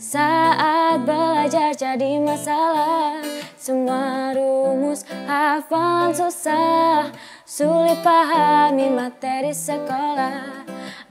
Saat belajar jadi masalah Semua rumus hafalan susah. Sulit pahami materi sekolah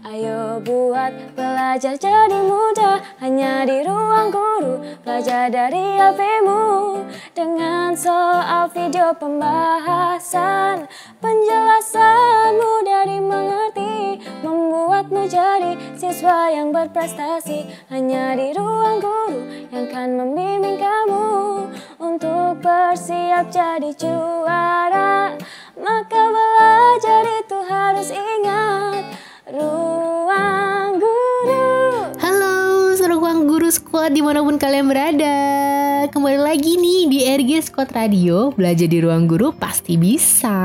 Ayo buat belajar jadi mudah Hanya di ruang guru Belajar dari HPmu Dengan soal video pembahasan Penjelasan mudah dimengerti Membuatmu jadi siswa yang berprestasi. Hanya di ruang guru yang akan membimbing kamu. Untuk bersiap jadi juara Maka belajar itu harus ingat Ruang Guru. Halo, ruang guru squad di mana pun kalian berada Kembali lagi nih di RG Squad Radio Belajar di ruang guru pasti bisa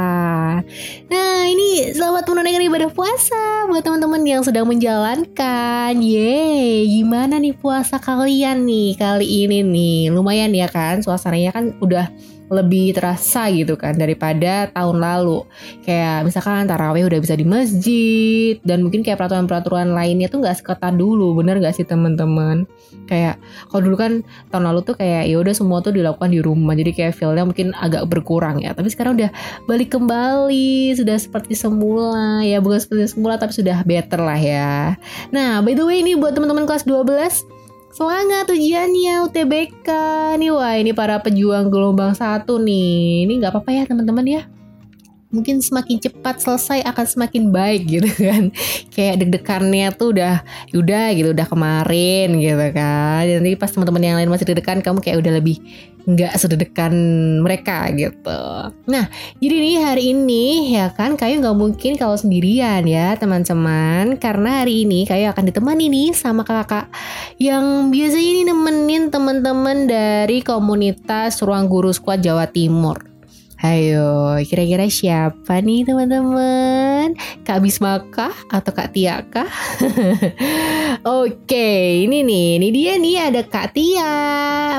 Nah ini selamat menunaikan ibadah puasa Buat teman-teman yang sedang menjalankan Yeay, gimana nih puasa kalian nih kali ini nih Lumayan ya kan, suasananya kan udah lebih terasa gitu kan daripada tahun lalu. Kayak misalkan taraweh udah bisa di masjid dan mungkin kayak peraturan-peraturan lainnya tuh nggak seketat dulu, bener gak sih teman-teman? Kayak kalau dulu kan tahun lalu tuh kayak ya udah semua tuh dilakukan di rumah, jadi kayak feelnya mungkin agak berkurang ya. Tapi sekarang udah balik kembali, sudah seperti semula. Ya, bukan seperti semula tapi sudah better lah ya. Nah by the way ini buat teman-teman kelas 12 Semangat ujiannya UTBK nih wah ini para pejuang gelombang satu nih. Ini nggak apa-apa ya teman-teman ya mungkin semakin cepat selesai akan semakin baik gitu kan kayak deg-degannya tuh udah udah gitu udah kemarin gitu kan dan nanti pas teman-teman yang lain masih deg-degan kamu kayak udah lebih nggak sededekan mereka gitu. Nah, jadi nih hari ini ya kan kayu nggak mungkin kalau sendirian ya teman-teman karena hari ini kayu akan ditemani nih sama kakak yang biasanya ini nemenin teman-teman dari komunitas Ruang Guru Squad Jawa Timur. Ayo, kira-kira siapa nih teman-teman? Kak Bisma kah? Atau Kak Tia kah? Oke, ini nih, ini dia nih ada Kak Tia.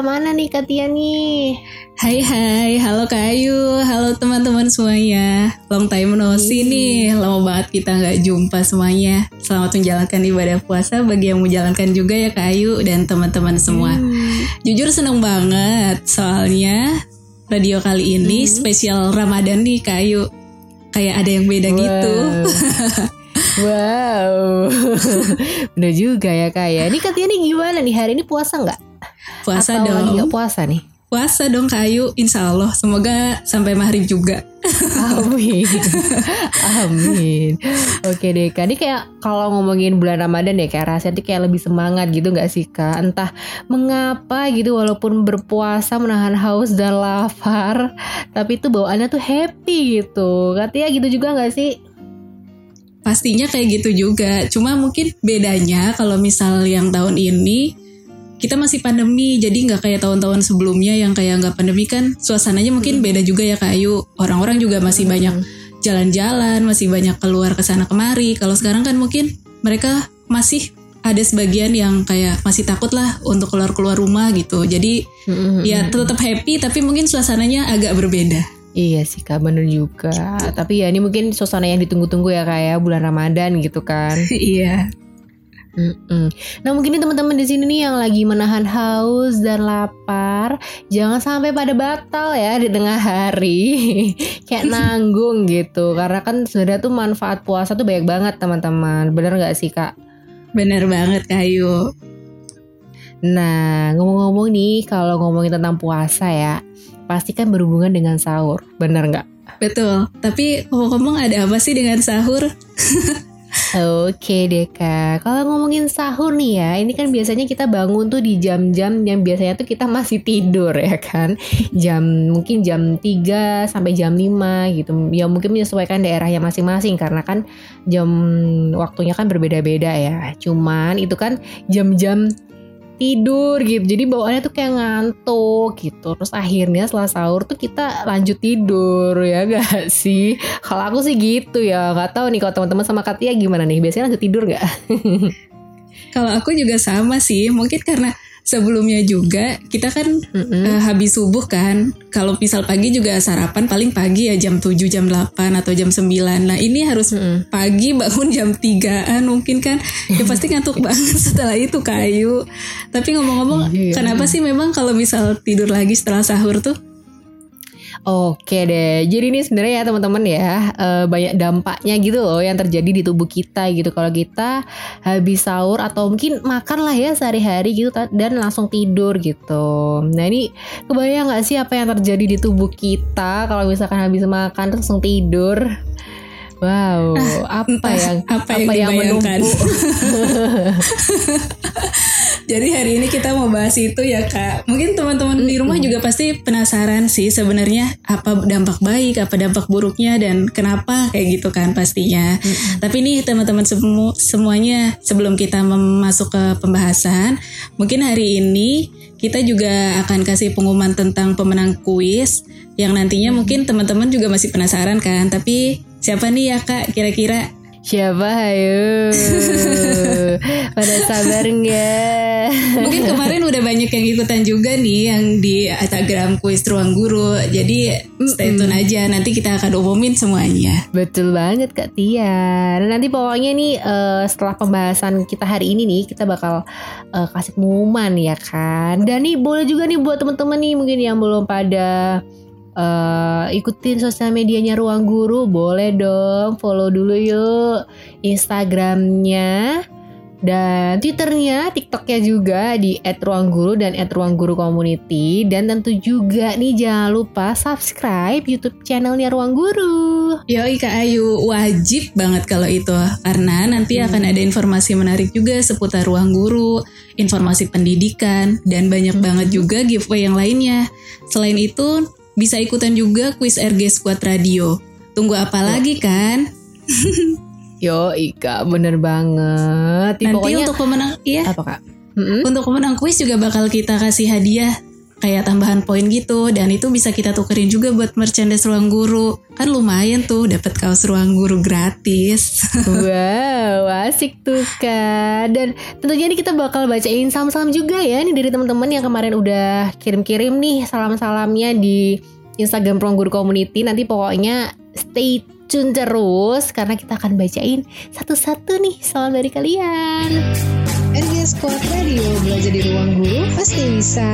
Mana nih Kak Tia nih? Hai hai, halo Kak Ayu, halo teman-teman semuanya. Long time no see nih, lama banget kita nggak jumpa semuanya. Selamat menjalankan ibadah puasa bagi yang menjalankan juga ya Kak Ayu dan teman-teman semua. Hmm. Jujur seneng banget, soalnya radio kali ini hmm. spesial Ramadan nih Kak Ayu. Kayak ada yang beda wow. gitu. Wow, bener juga ya kak ya. Ini katanya nih gimana nih hari ini puasa nggak? Puasa Atau dong. gak puasa nih? Puasa dong Kak Ayu, insya Allah. Semoga sampai maghrib juga. Amin. Amin. Oke deh kak. Ini kayak kalau ngomongin bulan Ramadan ya kayak rasanya tuh kayak lebih semangat gitu gak sih kak? Entah mengapa gitu walaupun berpuasa menahan haus dan lapar, tapi itu bawaannya tuh happy gitu. Katanya gitu juga gak sih? Pastinya kayak gitu juga. Cuma mungkin bedanya kalau misal yang tahun ini kita masih pandemi jadi nggak kayak tahun-tahun sebelumnya yang kayak nggak pandemi kan suasananya mungkin beda juga ya Kak Ayu. Orang-orang juga masih banyak jalan-jalan, masih banyak keluar ke sana kemari. Kalau sekarang kan mungkin mereka masih ada sebagian yang kayak masih takut lah untuk keluar-keluar rumah gitu. Jadi ya tetap happy tapi mungkin suasananya agak berbeda. Iya sih kak bener juga Tapi ya ini mungkin suasana yang ditunggu-tunggu ya kak ya Bulan Ramadan gitu kan Iya Mm-mm. Nah mungkin teman-teman di sini nih yang lagi menahan haus dan lapar, jangan sampai pada batal ya di tengah hari, kayak nanggung gitu. Karena kan sebenarnya tuh manfaat puasa tuh banyak banget teman-teman, bener nggak sih kak? Bener banget Kayu. Nah ngomong-ngomong nih kalau ngomongin tentang puasa ya, pasti kan berhubungan dengan sahur, bener nggak? Betul. Tapi ngomong-ngomong ada apa sih dengan sahur? Oke deh kak, kalau ngomongin sahur nih ya, ini kan biasanya kita bangun tuh di jam-jam yang biasanya tuh kita masih tidur ya kan? Jam mungkin jam 3 sampai jam 5 gitu. Ya mungkin menyesuaikan daerahnya masing-masing karena kan jam waktunya kan berbeda-beda ya. Cuman itu kan jam-jam tidur gitu. Jadi bawaannya tuh kayak ngantuk gitu. Terus akhirnya setelah sahur tuh kita lanjut tidur ya gak sih? Kalau aku sih gitu ya. Nggak tahu nih kalau teman-teman sama Katia gimana nih? Biasanya lanjut tidur gak kalau aku juga sama sih. Mungkin karena sebelumnya juga kita kan Mm-mm. eh, habis subuh kan. Kalau misal pagi juga sarapan paling pagi ya jam 7, jam 8 atau jam 9. Nah, ini harus Mm-mm. pagi bangun jam 3-an mungkin kan. Ya pasti ngantuk banget setelah itu kayu. Tapi ngomong-ngomong Iya. kenapa sih memang kalau misal tidur lagi setelah sahur tuh Oke deh, jadi ini sebenarnya ya teman-teman ya eh, banyak dampaknya gitu loh yang terjadi di tubuh kita gitu kalau kita habis sahur atau mungkin makan lah ya sehari-hari gitu dan langsung tidur gitu. Nah ini kebayang nggak sih apa yang terjadi di tubuh kita kalau misalkan habis makan terus langsung tidur? Wow, apa entah yang apa yang dibayangkan. menumpuk? Jadi hari ini kita mau bahas itu ya kak. Mungkin teman-teman di rumah juga pasti penasaran sih sebenarnya apa dampak baik, apa dampak buruknya dan kenapa kayak gitu kan pastinya. Tapi nih teman-teman semu semuanya sebelum kita masuk ke pembahasan, mungkin hari ini kita juga akan kasih pengumuman tentang pemenang kuis yang nantinya mungkin teman-teman juga masih penasaran kan. Tapi siapa nih ya kak kira-kira? Siapa ayo? Pada sabar nggak? Mungkin kemarin udah banyak yang ikutan juga nih yang di Instagram kuis ruang guru. Jadi stay tune aja nanti kita akan umumin semuanya. Betul banget Kak Tia. Dan nanti pokoknya nih eh, setelah pembahasan kita hari ini nih kita bakal eh, kasih pengumuman ya kan. Dan nih boleh juga nih buat teman-teman nih mungkin yang belum pada eh, ikutin sosial medianya Ruang Guru, boleh dong follow dulu yuk Instagramnya dan Twitternya, TikToknya juga di @ruangguru dan @ruangguru_community dan tentu juga nih jangan lupa subscribe YouTube channelnya Ruang Guru. Yoi Kak Ayu, wajib banget kalau itu karena nanti akan ada informasi menarik juga seputar ruang guru, informasi pendidikan dan banyak banget juga giveaway yang lainnya. Selain itu bisa ikutan juga kuis RG Squad Radio. Tunggu apa lagi kan? Yo, Ika, bener banget. Ih, Nanti pokoknya untuk pemenang iya, apa kak? Mm-mm. untuk pemenang kuis juga bakal kita kasih hadiah kayak tambahan poin gitu dan itu bisa kita tukerin juga buat merchandise ruang guru. Kan lumayan tuh dapat kaos ruang guru gratis. Wow, asik tuh kak. Dan tentunya ini kita bakal bacain salam-salam juga ya nih dari teman-teman yang kemarin udah kirim-kirim nih salam-salamnya di Instagram Ruang Guru Community. Nanti pokoknya stay tune terus karena kita akan bacain satu-satu nih salam dari kalian. RG Squad Radio belajar di ruang guru pasti bisa.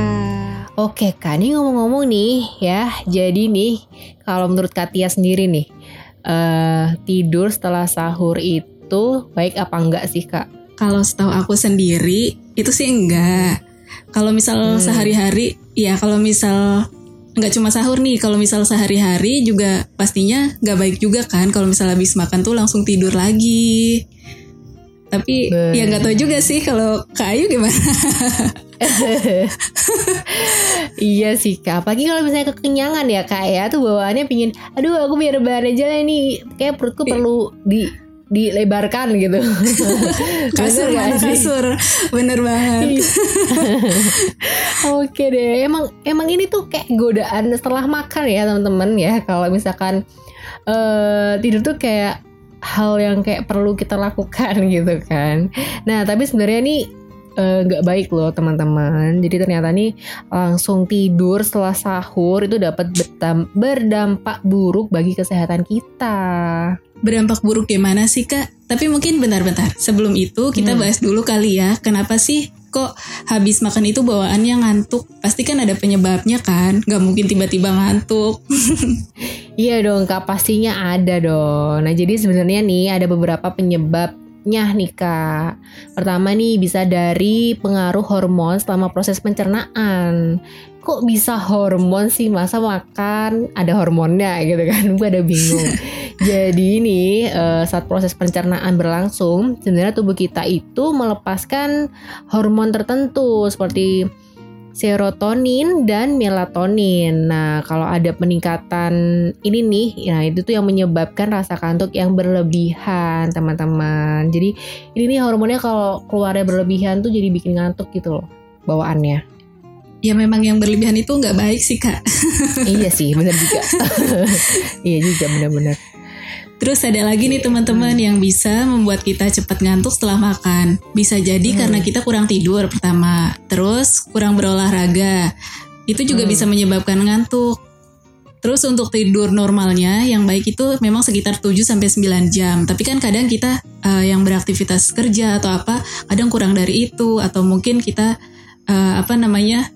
Oke kak, ini ngomong-ngomong nih ya, jadi nih kalau menurut Katia sendiri nih, eh tidur setelah sahur itu baik apa enggak sih kak? Kalau setahu aku sendiri itu sih enggak. Kalau misal Hmm. sehari-hari, ya kalau misal nggak cuma sahur nih, kalau misal sehari-hari juga pastinya nggak baik juga kan. Kalau misal habis makan tuh langsung tidur lagi. Tapi Bener. ya nggak tahu juga sih kalau Kak Ayu gimana. iya sih kak, apalagi kalau misalnya kekenyangan ya kak ya, tuh bawaannya pingin, aduh aku biar rebahan aja lah nih, kayak perutku perlu di dilebarkan gitu. kasur Bener gak sih? kasur, bener banget. Oke deh, emang emang ini tuh kayak godaan setelah makan ya teman-teman ya. Kalau misalkan eh tidur tuh kayak hal yang kayak perlu kita lakukan gitu kan. Nah tapi sebenarnya nih eh, nggak baik loh teman-teman. Jadi ternyata nih langsung tidur setelah sahur itu dapat berdampak buruk bagi kesehatan kita. Berdampak buruk gimana sih Kak? Tapi mungkin bentar-bentar. Sebelum itu kita Hmm. bahas dulu kali ya. Kenapa sih kok habis makan itu bawaannya ngantuk? Pasti kan ada penyebabnya kan? Gak mungkin tiba-tiba ngantuk. Iya dong kak pastinya ada dong. Nah jadi sebenarnya nih ada beberapa penyebabnya nih kak. Pertama nih bisa dari pengaruh hormon selama proses pencernaan. Kok bisa hormon sih masa makan ada hormonnya gitu kan? Gue ada bingung. jadi nih eh, saat proses pencernaan berlangsung sebenarnya tubuh kita itu melepaskan hormon tertentu seperti serotonin dan melatonin. Nah, kalau ada peningkatan ini nih, ya itu tuh yang menyebabkan rasa kantuk yang berlebihan, teman-teman. Jadi ini nih hormonnya kalau keluarnya berlebihan tuh jadi bikin ngantuk gitu loh bawaannya. Ya memang yang berlebihan itu nggak baik sih Kak. iya sih, bener juga. iya juga bener-bener. Terus ada lagi nih teman-teman yang bisa membuat kita cepat ngantuk setelah makan. Bisa jadi karena kita kurang tidur pertama, terus kurang berolahraga. Itu juga bisa menyebabkan ngantuk. Terus untuk tidur normalnya yang baik itu memang sekitar 7 sampai 9 jam. Tapi kan kadang kita eh, yang beraktivitas kerja atau apa kadang kurang dari itu atau mungkin kita eh, apa namanya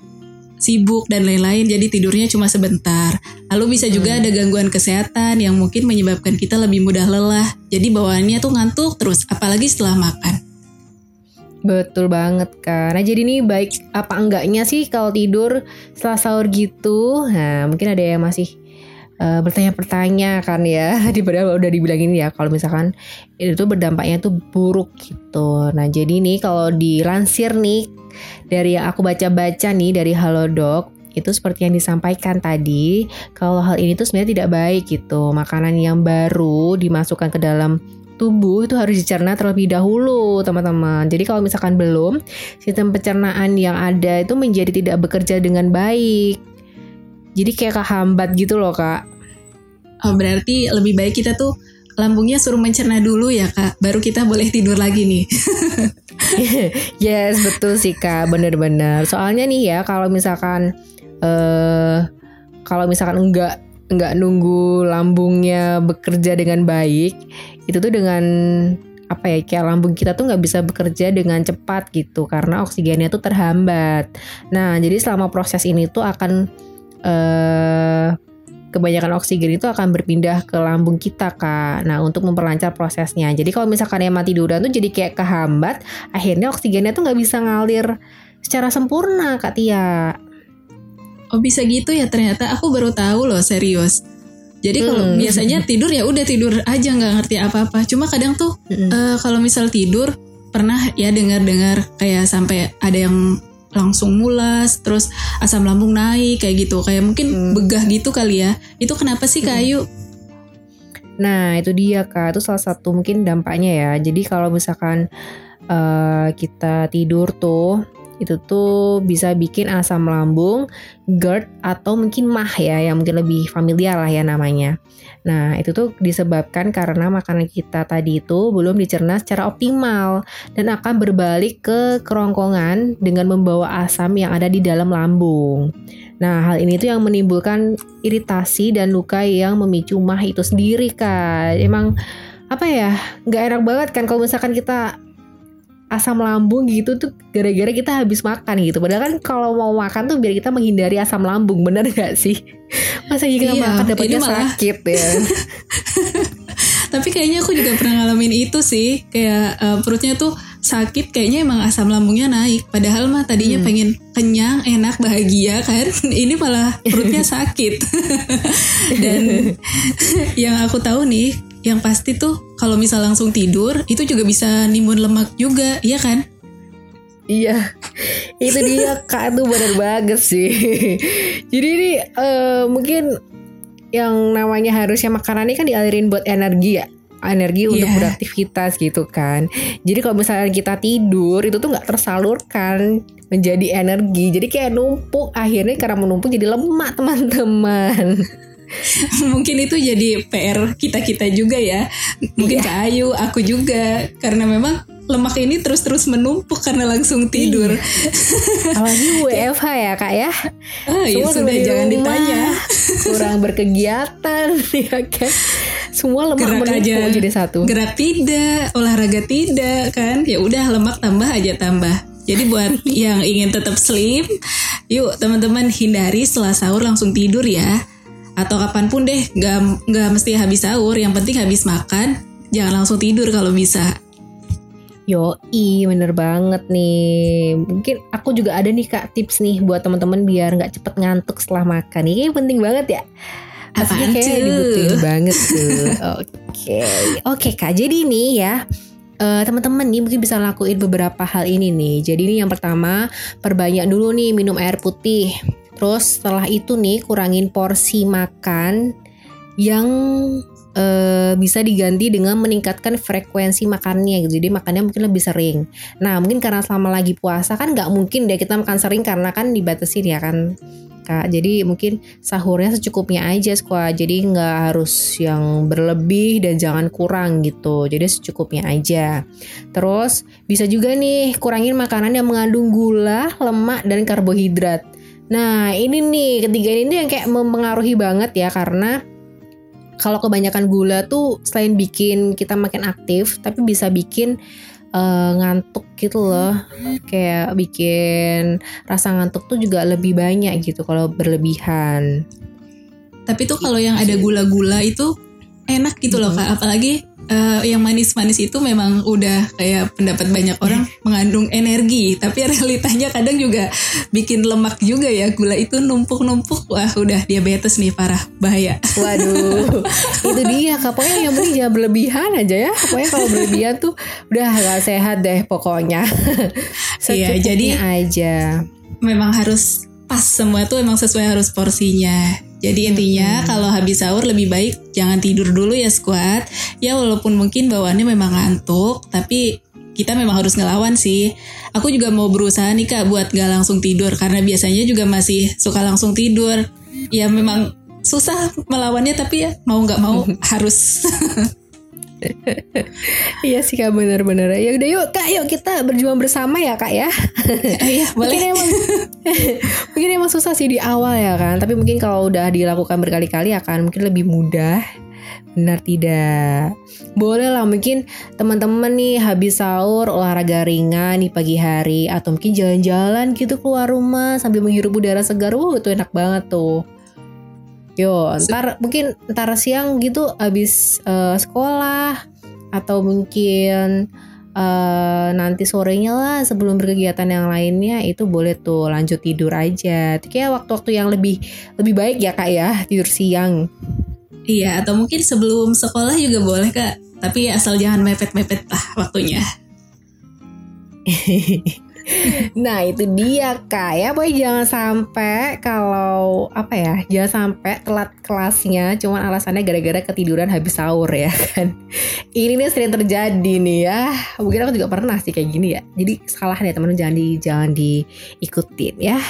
sibuk dan lain-lain jadi tidurnya cuma sebentar. Lalu bisa juga ada gangguan kesehatan yang mungkin menyebabkan kita lebih mudah lelah. Jadi bawaannya tuh ngantuk terus apalagi setelah makan. Betul banget kan. Nah jadi ini baik apa enggaknya sih kalau tidur setelah sahur gitu. Nah mungkin ada yang masih eh, bertanya-bertanya kan ya. Di padahal udah dibilangin ya kalau misalkan itu berdampaknya tuh buruk gitu. Nah jadi nih kalau dilansir nih dari yang aku baca-baca nih dari Halodoc itu seperti yang disampaikan tadi kalau hal ini tuh sebenarnya tidak baik gitu makanan yang baru dimasukkan ke dalam tubuh itu harus dicerna terlebih dahulu teman-teman jadi kalau misalkan belum sistem pencernaan yang ada itu menjadi tidak bekerja dengan baik jadi kayak kehambat gitu loh kak. Oh, berarti lebih baik kita tuh lambungnya suruh mencerna dulu ya kak, baru kita boleh tidur lagi nih. yes betul sih kak. Bener-bener. Soalnya nih ya kalau misalkan eh kalau misalkan enggak enggak nunggu lambungnya bekerja dengan baik itu tuh dengan apa ya kayak lambung kita tuh nggak bisa bekerja dengan cepat gitu karena oksigennya tuh terhambat. Nah jadi selama proses ini tuh akan eh kebanyakan oksigen itu akan berpindah ke lambung kita kak. Nah untuk memperlancar prosesnya. Jadi kalau misalkan emang tiduran tuh jadi kayak kehambat, akhirnya oksigennya tuh nggak bisa ngalir secara sempurna kak Tia. Oh bisa gitu ya ternyata aku baru tahu loh serius. Jadi kalau Hmm. biasanya tidur ya udah tidur aja nggak ngerti apa-apa. Cuma kadang tuh Mm-mm. eh, kalau misal tidur pernah ya dengar-dengar kayak sampai ada yang langsung mulas, terus asam lambung naik kayak gitu. Kayak mungkin Hmm. begah gitu kali ya. Itu kenapa sih kayu? Nah itu dia kak, itu salah satu mungkin dampaknya ya. Jadi kalau misalkan eh, kita tidur tuh, itu tuh bisa bikin asam lambung, GERD atau mungkin MAH ya, yang mungkin lebih familiar lah ya namanya. Nah itu tuh disebabkan karena makanan kita tadi itu belum dicerna secara optimal dan akan berbalik ke kerongkongan dengan membawa asam yang ada di dalam lambung. Nah, hal ini tuh yang menimbulkan iritasi dan luka yang memicu mah itu sendiri, Kak. Emang apa ya? nggak enak banget kan kalau misalkan kita asam lambung gitu tuh gara-gara kita habis makan gitu. Padahal kan kalau mau makan tuh biar kita menghindari asam lambung, bener gak sih? Masa kita Iya, makan dapetnya ini malah- sakit ya? Tapi kayaknya aku juga pernah ngalamin itu sih. Kayak eh, perutnya tuh sakit kayaknya emang asam lambungnya naik. Padahal mah tadinya Hmm. pengen kenyang, enak, bahagia kan. Ini malah perutnya sakit. Dan yang aku tahu nih, yang pasti tuh kalau misal langsung tidur itu juga bisa nimbun lemak juga, iya kan? Iya, itu dia kak tuh bener banget sih. Jadi ini eh, mungkin yang namanya harusnya makanan ini kan dialirin buat energi ya, energi untuk Iya. beraktivitas gitu kan. Jadi kalau misalnya kita tidur itu tuh nggak tersalurkan menjadi energi, jadi kayak numpuk. Akhirnya karena menumpuk jadi lemak teman-teman. Mungkin itu jadi PR kita-kita juga ya. Mungkin Kak Ayu, aku juga. Karena memang lemak ini terus-terus menumpuk karena langsung tidur. Apalagi WFH ya kak ya. Ah, ya sudah di jangan rumah, ditanya. Kurang berkegiatan ya kan. Semua lemak Gerak menumpuk aja. jadi satu. Gerak tidak, olahraga tidak kan? Ya udah lemak tambah aja tambah. Jadi buat yang ingin tetap slim, yuk teman-teman hindari setelah sahur langsung tidur ya. Atau kapan pun deh, nggak nggak mesti habis sahur. Yang penting habis makan, jangan langsung tidur kalau bisa. Yoi, bener banget nih. Mungkin aku juga ada nih kak tips nih buat teman-teman biar nggak cepet ngantuk setelah makan. Ini penting banget ya. Pastinya kayak tuh? dibutuhin banget tuh. Oke, oke kak. Jadi nih ya. eh, teman-teman nih mungkin bisa lakuin beberapa hal ini nih. Jadi nih yang pertama perbanyak dulu nih minum air putih. Terus setelah itu nih kurangin porsi makan yang eh, bisa diganti dengan meningkatkan frekuensi makannya gitu. Jadi makannya mungkin lebih sering. Nah mungkin karena selama lagi puasa kan nggak mungkin deh kita makan sering karena kan dibatasin ya kan kak. Jadi mungkin sahurnya secukupnya aja squad. Jadi nggak harus yang berlebih dan jangan kurang gitu. Jadi secukupnya aja. Terus bisa juga nih kurangin makanan yang mengandung gula, lemak dan karbohidrat. Nah ini nih ketiga ini yang kayak mempengaruhi banget ya karena kalau kebanyakan gula tuh selain bikin kita makin aktif, tapi bisa bikin uh, ngantuk gitu loh. Kayak bikin rasa ngantuk tuh juga lebih banyak gitu kalau berlebihan. Tapi tuh kalau yang ada gula-gula itu enak gitu loh kak, apalagi uh, yang manis-manis itu memang udah kayak pendapat banyak orang mengandung energi, tapi realitanya kadang juga bikin lemak juga ya gula itu numpuk-numpuk, wah udah diabetes nih parah bahaya. Waduh, itu dia. Pokoknya yang penting jangan berlebihan aja ya. Pokoknya kalau berlebihan tuh udah gak sehat deh pokoknya. Iya, jadi aja. Memang harus pas semua tuh emang sesuai harus porsinya. Jadi intinya hmm. kalau habis sahur lebih baik jangan tidur dulu ya squad. Ya walaupun mungkin bawaannya memang ngantuk, tapi kita memang harus ngelawan sih. Aku juga mau berusaha nih kak buat gak langsung tidur karena biasanya juga masih suka langsung tidur. Ya memang susah melawannya tapi ya mau nggak mau harus. iya sih kak bener-bener ya udah yuk kak yuk kita berjuang bersama ya kak ya. Iya boleh mungkin emang mungkin emang susah sih di awal ya kan. Tapi mungkin kalau udah dilakukan berkali-kali akan mungkin lebih mudah. Benar tidak? Boleh lah mungkin teman-teman nih habis sahur olahraga ringan di pagi hari atau mungkin jalan-jalan gitu keluar rumah sambil menghirup udara segar. Wow itu enak banget tuh Yo, ntar mungkin ntar siang gitu abis uh, sekolah atau mungkin uh, nanti sorenya lah sebelum berkegiatan yang lainnya itu boleh tuh lanjut tidur aja. Itu kayak waktu-waktu yang lebih lebih baik ya kak ya tidur siang. Iya, atau mungkin sebelum sekolah juga boleh kak. Tapi asal jangan mepet-mepet lah waktunya. nah itu dia kak. Ya boy jangan sampai kalau apa ya jangan sampai telat kelasnya cuman alasannya gara-gara ketiduran habis sahur ya kan? Ini nih sering terjadi nih ya. Mungkin aku juga pernah sih kayak gini ya. Jadi salah nih teman jangan di jangan diikutin ya.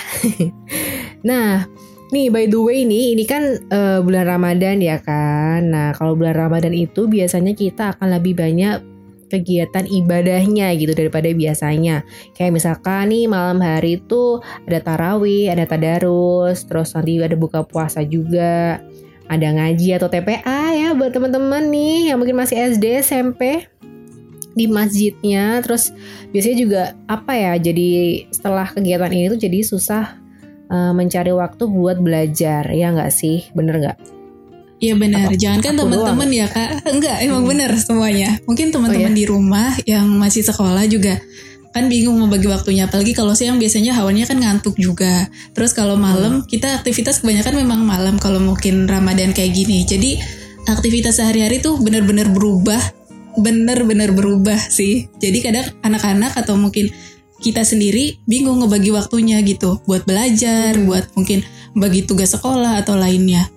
Nah Nih by the way nih ini kan uh, bulan Ramadan ya kan. Nah kalau bulan Ramadan itu biasanya kita akan lebih banyak kegiatan ibadahnya gitu daripada biasanya. Kayak misalkan nih malam hari itu ada tarawih, ada tadarus, terus nanti ada buka puasa juga, ada ngaji atau TPA ya buat teman-teman nih yang mungkin masih SD, SMP di masjidnya. Terus biasanya juga apa ya? Jadi setelah kegiatan ini tuh jadi susah uh, mencari waktu buat belajar ya nggak sih? Bener nggak? Iya benar, jangan kan teman-teman ya kak, enggak emang hmm. benar semuanya. Mungkin teman-teman oh, ya? di rumah yang masih sekolah juga kan bingung mau bagi waktunya. Apalagi kalau siang biasanya hawanya kan ngantuk juga. Terus kalau malam hmm. kita aktivitas kebanyakan memang malam kalau mungkin Ramadan kayak gini. Jadi aktivitas sehari-hari tuh benar-benar berubah, benar-benar berubah sih. Jadi kadang anak-anak atau mungkin kita sendiri bingung ngebagi waktunya gitu buat belajar, hmm. buat mungkin bagi tugas sekolah atau lainnya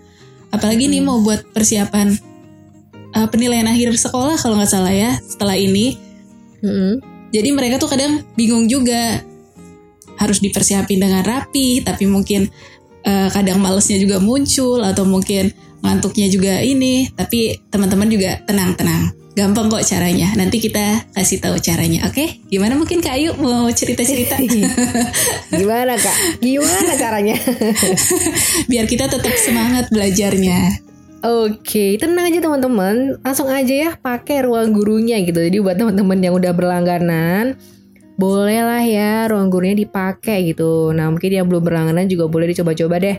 apalagi nih mau buat persiapan uh, penilaian akhir sekolah kalau nggak salah ya setelah ini. Hmm. jadi mereka tuh kadang bingung juga. Harus dipersiapin dengan rapi tapi mungkin uh, kadang malesnya juga muncul atau mungkin ngantuknya juga ini. Tapi teman-teman juga tenang-tenang gampang kok caranya nanti kita kasih tahu caranya oke okay? gimana mungkin kak Ayu mau cerita-cerita gimana kak gimana caranya biar kita tetap semangat belajarnya Oke, tenang aja teman-teman. Langsung aja ya pakai ruang gurunya gitu. Jadi buat teman-teman yang udah berlangganan, boleh lah ya ruang gurunya dipakai gitu. Nah mungkin yang belum berlangganan juga boleh dicoba-coba deh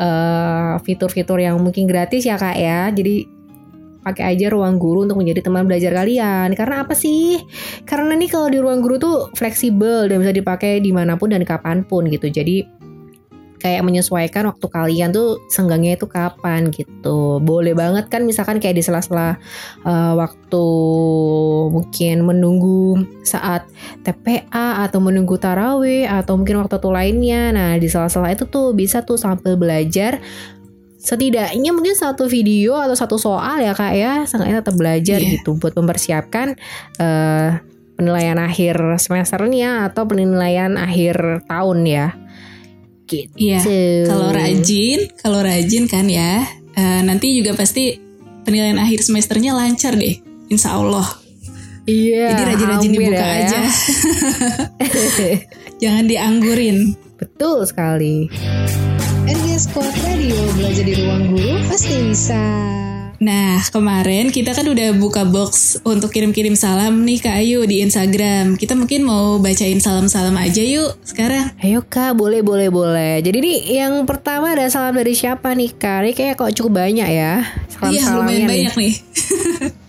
uh, fitur-fitur yang mungkin gratis ya kak ya. Jadi pakai aja ruang guru untuk menjadi teman belajar kalian. Karena apa sih? Karena nih kalau di ruang guru tuh fleksibel dan bisa dipakai di mana pun dan kapan pun gitu. Jadi kayak menyesuaikan waktu kalian tuh senggangnya itu kapan gitu. Boleh banget kan misalkan kayak di sela-sela uh, waktu mungkin menunggu saat TPA atau menunggu tarawih atau mungkin waktu tuh lainnya. Nah, di sela-sela itu tuh bisa tuh sambil belajar setidaknya mungkin satu video atau satu soal ya kak ya sangatnya tetap belajar Iya. gitu buat mempersiapkan eh, penilaian akhir semesternya atau penilaian akhir tahun ya gitu Iya. Kalau rajin, kalau rajin kan ya, eh, nanti juga pasti penilaian akhir semesternya lancar deh, insya Allah. iya Jadi rajin-rajin dibuka ya. aja, jangan dianggurin. betul sekali Squad Radio belajar di ruang guru pasti bisa. Nah, kemarin kita kan udah buka box untuk kirim-kirim salam nih ke Ayu di Instagram. Kita mungkin mau bacain salam-salam aja yuk sekarang. Ayo kak, boleh boleh boleh. Jadi nih yang pertama ada salam dari siapa nih kak? Ini kayak kok cukup banyak ya. Salam Iya, lumayan nih. banyak nih.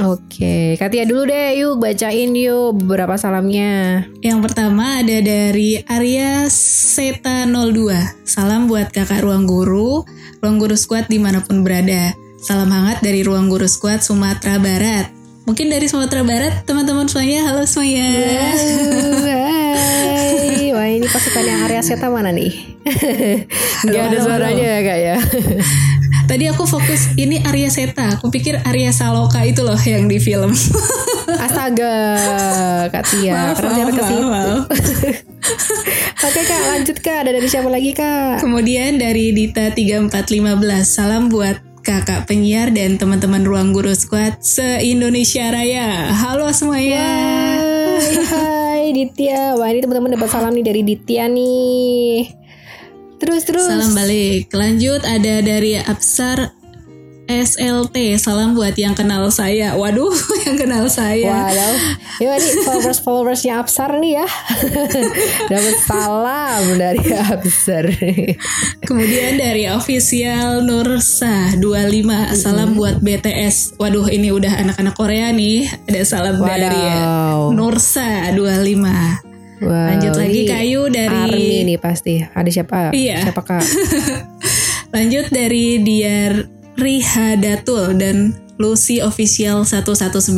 Oke, Katia dulu deh, yuk bacain yuk beberapa salamnya. Yang pertama ada dari Arya Seta 02. Salam buat kakak ruang guru, ruang guru squad di mana pun berada. Salam hangat dari ruang guru squad Sumatera Barat. Mungkin dari Sumatera Barat, teman-teman semuanya. Halo semuanya. Hai, wah ini pasukannya Arya Seta mana nih? Gak ada suaranya ya kak ya. Tadi aku fokus ini Arya Seta. Aku pikir Arya Saloka itu loh yang di film. Astaga, Kak Tia, Maaf, ternyata maaf, ke situ. Oke kak, lanjut kak. Ada dari siapa lagi kak? Kemudian dari Dita 3415. Salam buat kakak penyiar dan teman-teman ruang guru squad se-Indonesia Raya. Halo semuanya. Hai, hai Ditya. Wah ini teman-teman dapat salam nih dari Ditya nih. Terus terus. Salam balik. Lanjut ada dari Absar SLT. Salam buat yang kenal saya. Waduh, yang kenal saya. Waduh, ya ini followers followersnya Absar nih ya, dapat salam dari Absar. Kemudian dari official Nursa 25. Salam buat BTS. Waduh, ini udah anak-anak Korea nih. Ada salam dari Wadaw. Nursa 25. Wow, Lanjut lagi kayu dari Army nih pasti. Ada siapa? Iya. Siapa kak? Lanjut dari Diar Rihadatul dan Lucy Official 119.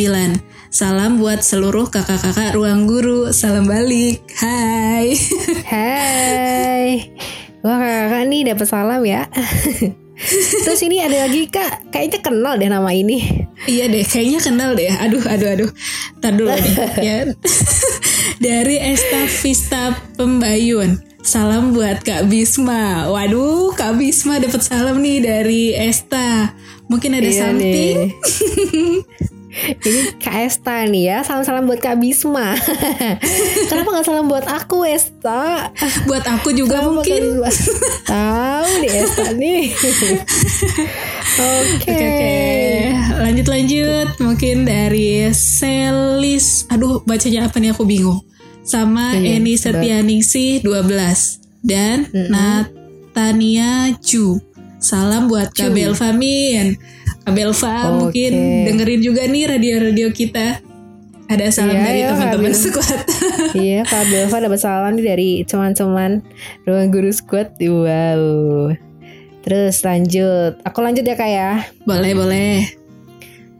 Salam buat seluruh kakak-kakak ruang guru. Salam balik. Hai. Hai. Wah kakak nih dapat salam ya. Terus ini ada lagi kak, kayaknya kenal deh nama ini. iya deh, kayaknya kenal deh. Aduh, aduh, aduh. Ntar dulu nih ya. Dari Esta Vista Pembayun. Salam buat Kak Bisma. Waduh, Kak Bisma dapat salam nih dari Esta. Mungkin ada Iya something. Ini Kak Esta nih ya Salam-salam buat Kak Bisma Kenapa gak salam buat aku Esta Buat aku juga Kenapa mungkin. Tahu nih Esta nih Oke Oke oke. Lanjut lanjut. Mungkin dari Selis. Aduh bacanya apa nih aku bingung. Sama Iya, Eni. Setianingsih 12 dan Natania Ju. Salam buat Ju. Belva Min. Kak Belva Oke. mungkin dengerin juga nih radio-radio kita. Ada salam Iya, dari iya, teman-teman squad. Iya Kak Belva dapat salam nih dari teman-teman Ruang Guru Squad Wow Terus lanjut Aku lanjut ya Kak ya boleh boleh.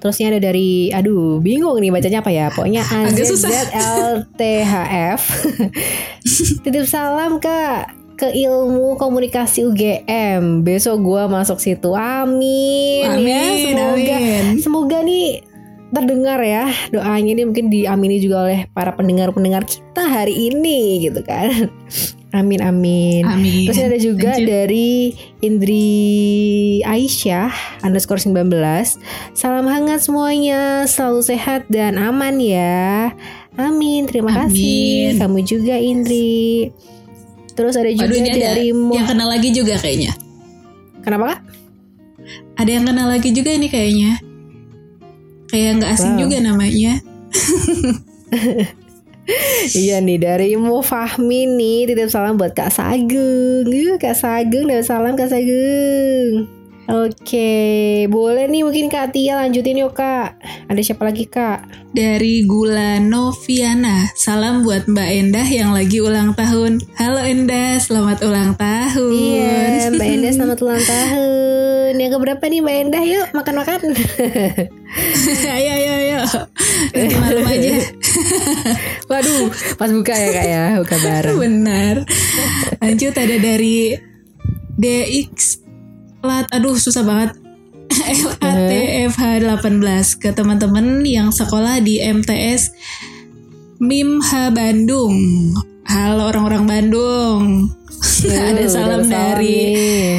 Terusnya ada dari Aduh bingung nih bacanya apa ya. Pokoknya. AZZLTHF Titip salam Kak ke ilmu komunikasi UGM besok gua masuk situ. Amin, ya. Amin, semoga amin. semoga nih terdengar ya doanya ini mungkin diamini juga oleh para pendengar-pendengar kita hari ini gitu kan amin amin Amin. Terus ada juga dari Indri Aisyah underscore 19 Salam hangat semuanya Selalu sehat dan aman ya Amin Terima kasih Amin. Kamu juga Indri Terus ada juga Waduh ini ada dari Mo- yang kenal lagi juga kayaknya. Kenapa kak? Ada yang kenal lagi juga nih kayaknya. Kayak nggak asing Wow. juga namanya. iya nih dari Mo Fahmi nih Titip salam buat Kak Sagung. Yuh, Kak Sagung Dapat salam Kak Sagung Oke Boleh nih mungkin Kak Tia lanjutin yuk Kak Ada siapa lagi Kak? Dari Gula Noviana. Salam buat Mbak Endah yang lagi ulang tahun. Halo Endah, selamat ulang tahun. Iya, Mbak Endah selamat ulang tahun. Yang keberapa nih Mbak Endah? Yuk makan-makan. ayo ayo ayo. Nanti malam aja. Waduh, pas buka ya kak ya, buka bareng. Benar. Lanjut ada dari DX lat aduh susah banget LATFH 18 ke teman-teman yang sekolah di MTS MIMH Bandung. Halo orang-orang Bandung. Ada salam dari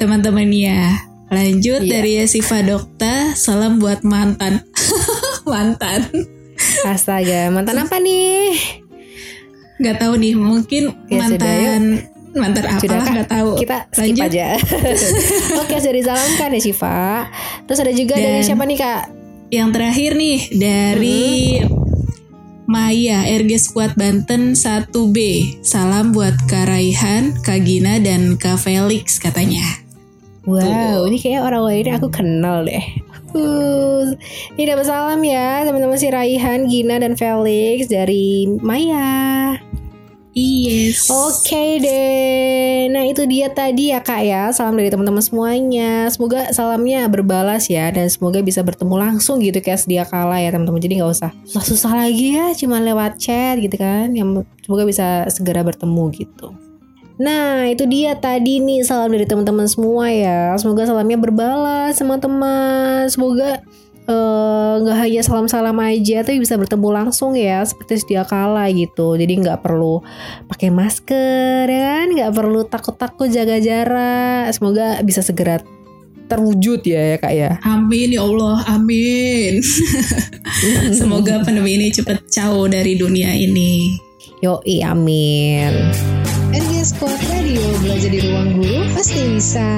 teman-teman ya. Lanjut Iya. dari Siva Dokta, salam buat mantan. mantan. Astaga, mantan apa nih? Nggak tahu nih, mungkin Ya sudah, mantan Sudah apalah Kak, nggak tahu. Kita skip Lanjut. aja. Oke, sudah disalamkan ya Syifa. Terus ada juga Dan- dari siapa nih Kak? Yang terakhir nih dari Maya RG Squad Banten 1B. Salam buat Kak Raihan, Kak Gina dan Kak Felix katanya. Wow, ini kayak orang lain aku kenal deh. Uh, ini dapat salam ya teman-teman si Raihan, Gina dan Felix dari Maya. Yes. Oke deh. Nah, itu dia tadi ya Kak ya. Salam dari teman-teman semuanya. Semoga salamnya berbalas ya dan semoga bisa bertemu langsung gitu kayak sedia kala ya teman-teman. Jadi nggak usah susah-susah lagi ya cuma lewat chat gitu kan. Yang semoga bisa segera bertemu gitu. Nah, itu dia tadi nih salam dari teman-teman semua ya. Semoga salamnya berbalas teman-teman. Semoga eh, nggak hanya salam-salam aja, tapi bisa bertemu langsung ya, seperti sedia kala gitu. Jadi nggak perlu pakai masker, ya kan? Nggak perlu takut-takut jaga jarak. Semoga bisa segera terwujud ya, ya kak ya. Amin ya Allah, amin. Semoga pandemi ini cepet jauh dari dunia ini. Yoi, amin. RG Squad Radio belajar di ruang guru pasti bisa.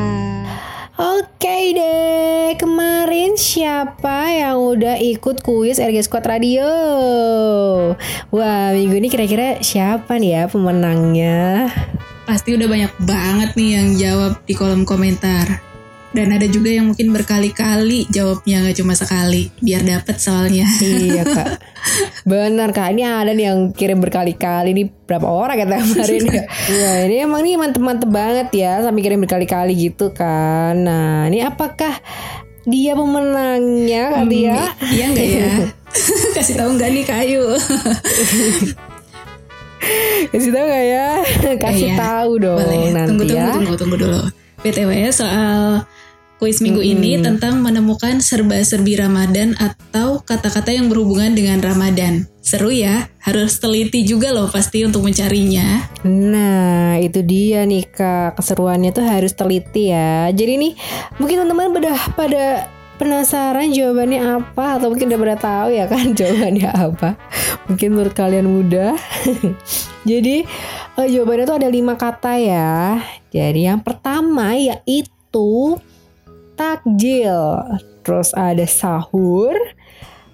Oke deh, siapa yang udah ikut kuis RG Squad Radio? Wah, minggu ini kira-kira siapa nih ya pemenangnya? Pasti udah banyak banget nih yang jawab di kolom komentar. Dan ada juga yang mungkin berkali-kali jawabnya nggak cuma sekali, biar dapet soalnya. iya kak, benar kak. Ini ada nih yang kirim berkali-kali. Ini berapa orang kata kemarin ya? Wah ini emang nih mantep-mantep banget ya, sampai kirim berkali-kali gitu kan. Nah, ini apakah dia pemenangnya kak Tia? Iya nggak ya? Kasih tahu nggak nih kayu? Kasih tahu gak ya? Kasih Iya, tahu dong Boleh. nanti tunggu, tunggu, ya. tunggu, tunggu dulu. BTW soal kuis minggu ini tentang menemukan serba-serbi Ramadan atau kata-kata yang berhubungan dengan Ramadan. Seru ya, harus teliti juga loh pasti untuk mencarinya. Nah, itu dia nih Kak. Keseruannya tuh harus teliti ya. Jadi nih, mungkin teman-teman udah pada penasaran jawabannya apa atau mungkin udah pada tahu ya kan jawabannya apa. Mungkin menurut kalian mudah. Jadi, eh, jawabannya tuh ada lima kata ya. Jadi yang pertama yaitu takjil. Terus ada sahur.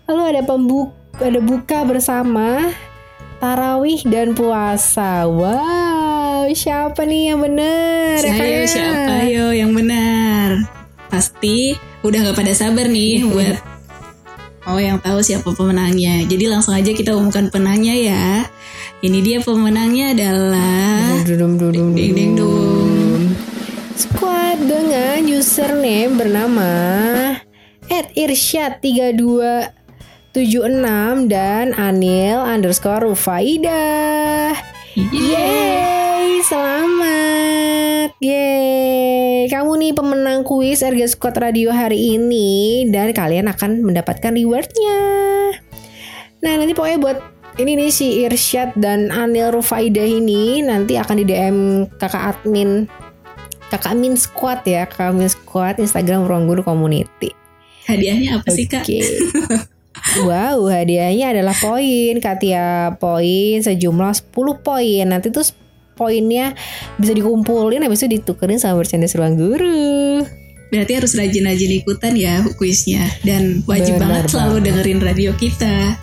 Lalu ada pembuka ada buka bersama, tarawih dan puasa. Wow, siapa nih yang ya, Kak Ayo ya? siapa yo yang benar? Pasti udah nggak pada sabar nih buat Oh yang tahu siapa pemenangnya. Jadi langsung aja kita umumkan pemenangnya ya. Ini dia pemenangnya adalah Dudum, dudum, Ding ding dudum. Squad dengan username bernama @irsyad3276 dan Anil underscore Rufaidah. Yeay, selamat. Yeay, kamu nih pemenang kuis RG Squad Radio hari ini dan kalian akan mendapatkan rewardnya. Nah, nanti pokoknya buat ini nih si Irsyad dan Anil Rufaidah ini nanti akan di DM kakak admin kakak admin squad ya, kakak admin squad Instagram Ruang Guru Community. hadiahnya apa sih kak? Wow, hadiahnya adalah poin. Katia poin sejumlah 10 poin. Nanti tuh poinnya bisa dikumpulin habis itu ditukerin sama merchandise ruang guru. Berarti harus rajin-rajin ikutan ya kuisnya dan wajib Benar banget selalu dengerin radio kita.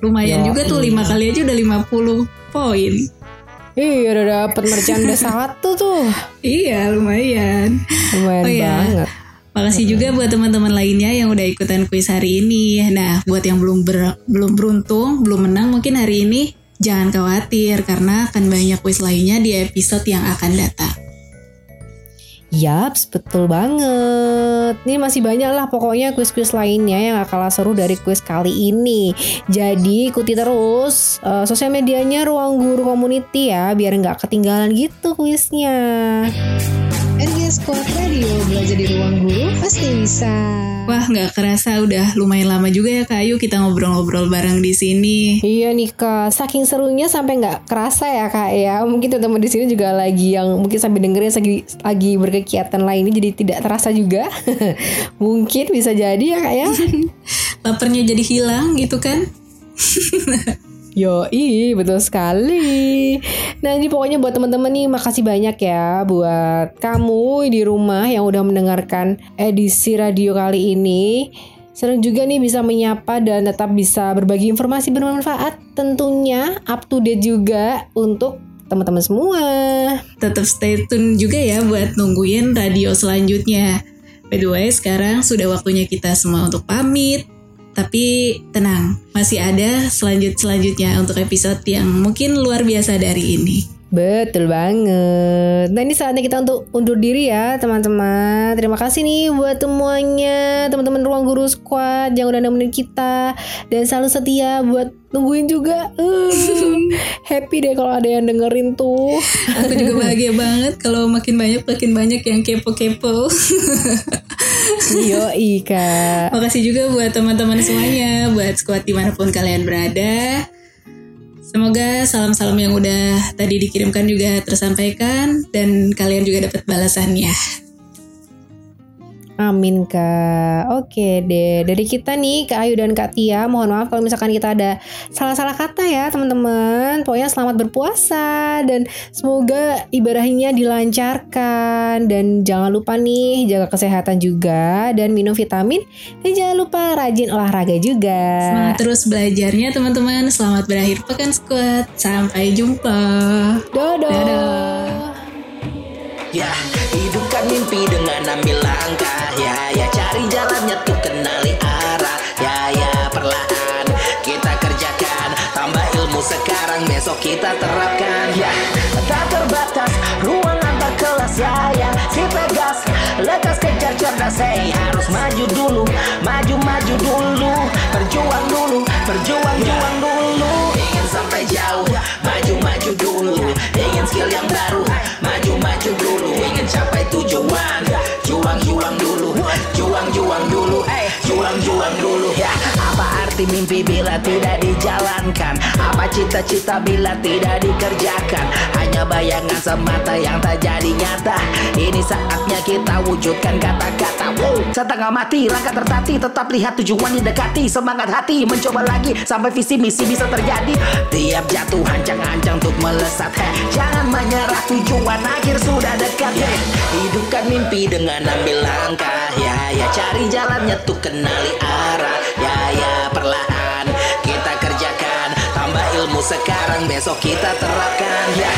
Lumayan Yoi. juga tuh lima kali aja udah 50 poin. Iya udah dapet merchandise satu tuh. Iya lumayan. Lumayan Oh iya. banget. Makasih juga buat teman-teman lainnya yang udah ikutan kuis hari ini. Nah, buat yang belum ber- belum beruntung, belum menang mungkin hari ini jangan khawatir karena akan banyak kuis lainnya di episode yang akan datang. Yaps, betul banget. Ini masih banyak lah pokoknya kuis-kuis lainnya yang gak kalah seru dari kuis kali ini. Jadi ikuti terus eh, sosial medianya Ruang Guru Community ya, biar nggak ketinggalan gitu kuisnya. RG Squad Radio, belajar di ruang guru pasti bisa. Wah, nggak kerasa udah lumayan lama juga ya Kak Ayu kita ngobrol-ngobrol bareng di sini. Iya nih kak, saking serunya sampai nggak kerasa ya kak ya. Mungkin teman-teman di sini juga lagi yang mungkin sambil dengerin lagi lagi berkegiatan lainnya jadi tidak terasa juga. mungkin bisa jadi ya kak ya. Laparnya jadi hilang gitu kan? Yoi, betul sekali. Nah ini pokoknya buat teman-teman nih makasih banyak ya buat kamu di rumah yang udah mendengarkan edisi radio kali ini. Senang juga nih bisa menyapa dan tetap bisa berbagi informasi bermanfaat tentunya up to date juga untuk teman-teman semua. Tetap stay tune juga ya buat nungguin radio selanjutnya. By the way, sekarang sudah waktunya kita semua untuk pamit. Tapi tenang, masih ada selanjut-selanjutnya untuk episode yang mungkin luar biasa dari ini. Betul banget. Nah ini saatnya kita untuk undur diri ya teman-teman. Terima kasih nih buat semuanya teman-teman ruang guru squad yang udah nemenin kita dan selalu setia buat nungguin juga. Uh, happy deh kalau ada yang dengerin tuh. Aku juga bahagia banget kalau makin banyak makin banyak yang kepo-kepo. Yo Ika. Makasih juga buat teman-teman semuanya, buat squad di mana pun kalian berada. Semoga salam-salam yang udah tadi dikirimkan juga tersampaikan dan kalian juga dapat balasannya. Amin kak. Oke deh. Dari kita nih Kak Ayu dan Kak Tia. Mohon maaf kalau misalkan kita ada salah-salah kata ya teman-teman. Pokoknya selamat berpuasa dan semoga ibadahnya dilancarkan dan jangan lupa nih jaga kesehatan juga dan minum vitamin dan jangan lupa rajin olahraga juga. Semangat terus belajarnya teman-teman. Selamat berakhir pekan squad. Sampai jumpa. Dodo. Dadah. Ya, hidupkan mimpi dengan ambil langkah Ya, ya cari jalannya tuh kenali arah. Ya, ya perlahan kita kerjakan. Tambah ilmu sekarang besok kita terapkan. Ya, tak terbatas ruang antar kelas. Ya, ya si Pegas lekas kejar cerdas. Hey, harus maju dulu Maju, maju dulu. Berjuang dulu, berjuang, juang dulu. Ingin sampai jauh Maju, maju dulu. Ingin skill yang baru Maju, maju dulu. Ingin capai juang dulu. Ya, arti mimpi bila tidak dijalankan. Apa cita-cita bila tidak dikerjakan? Hanya bayangan semata yang tak jadi nyata. Ini saatnya kita wujudkan kata-kata. Wow. Setengah mati, langkah tertati. Tetap lihat tujuan didekati Semangat hati, mencoba lagi Sampai visi misi bisa terjadi. Tiap jatuh hancang-hancang untuk melesat. Heh, Jangan menyerah tujuan akhir sudah dekat. Heh, Hidupkan mimpi dengan ambil langkah. Ya, ya cari jalannya tuh kenali arah. Ya, ya ilmu sekarang besok kita terapkan Ya,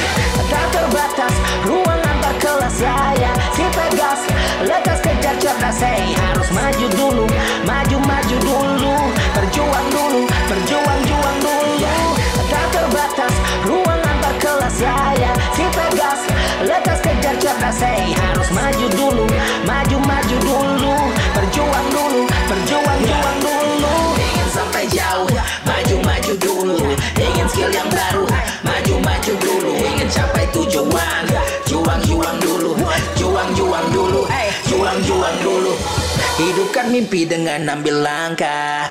tak terbatas ruang antar kelas Ya, ya. Si Pegas lekas kejar cerdas Hey, harus maju dulu Maju, maju dulu. Berjuang dulu Berjuang, juang dulu. Tak terbatas ruang antar kelas Ya, ya. Si Pegas lekas kejar cerdas Hey, harus maju dulu Maju, maju dulu. Berjuang dulu Berjuang, juang dulu. Ingin sampai jauh Maju, maju dulu Ingin skill yang baru. Maju, maju dulu Ingin capai tujuan. Juang, juang dulu Juang, juang dulu. Juang, juang dulu. Hidupkan mimpi dengan ambil langkah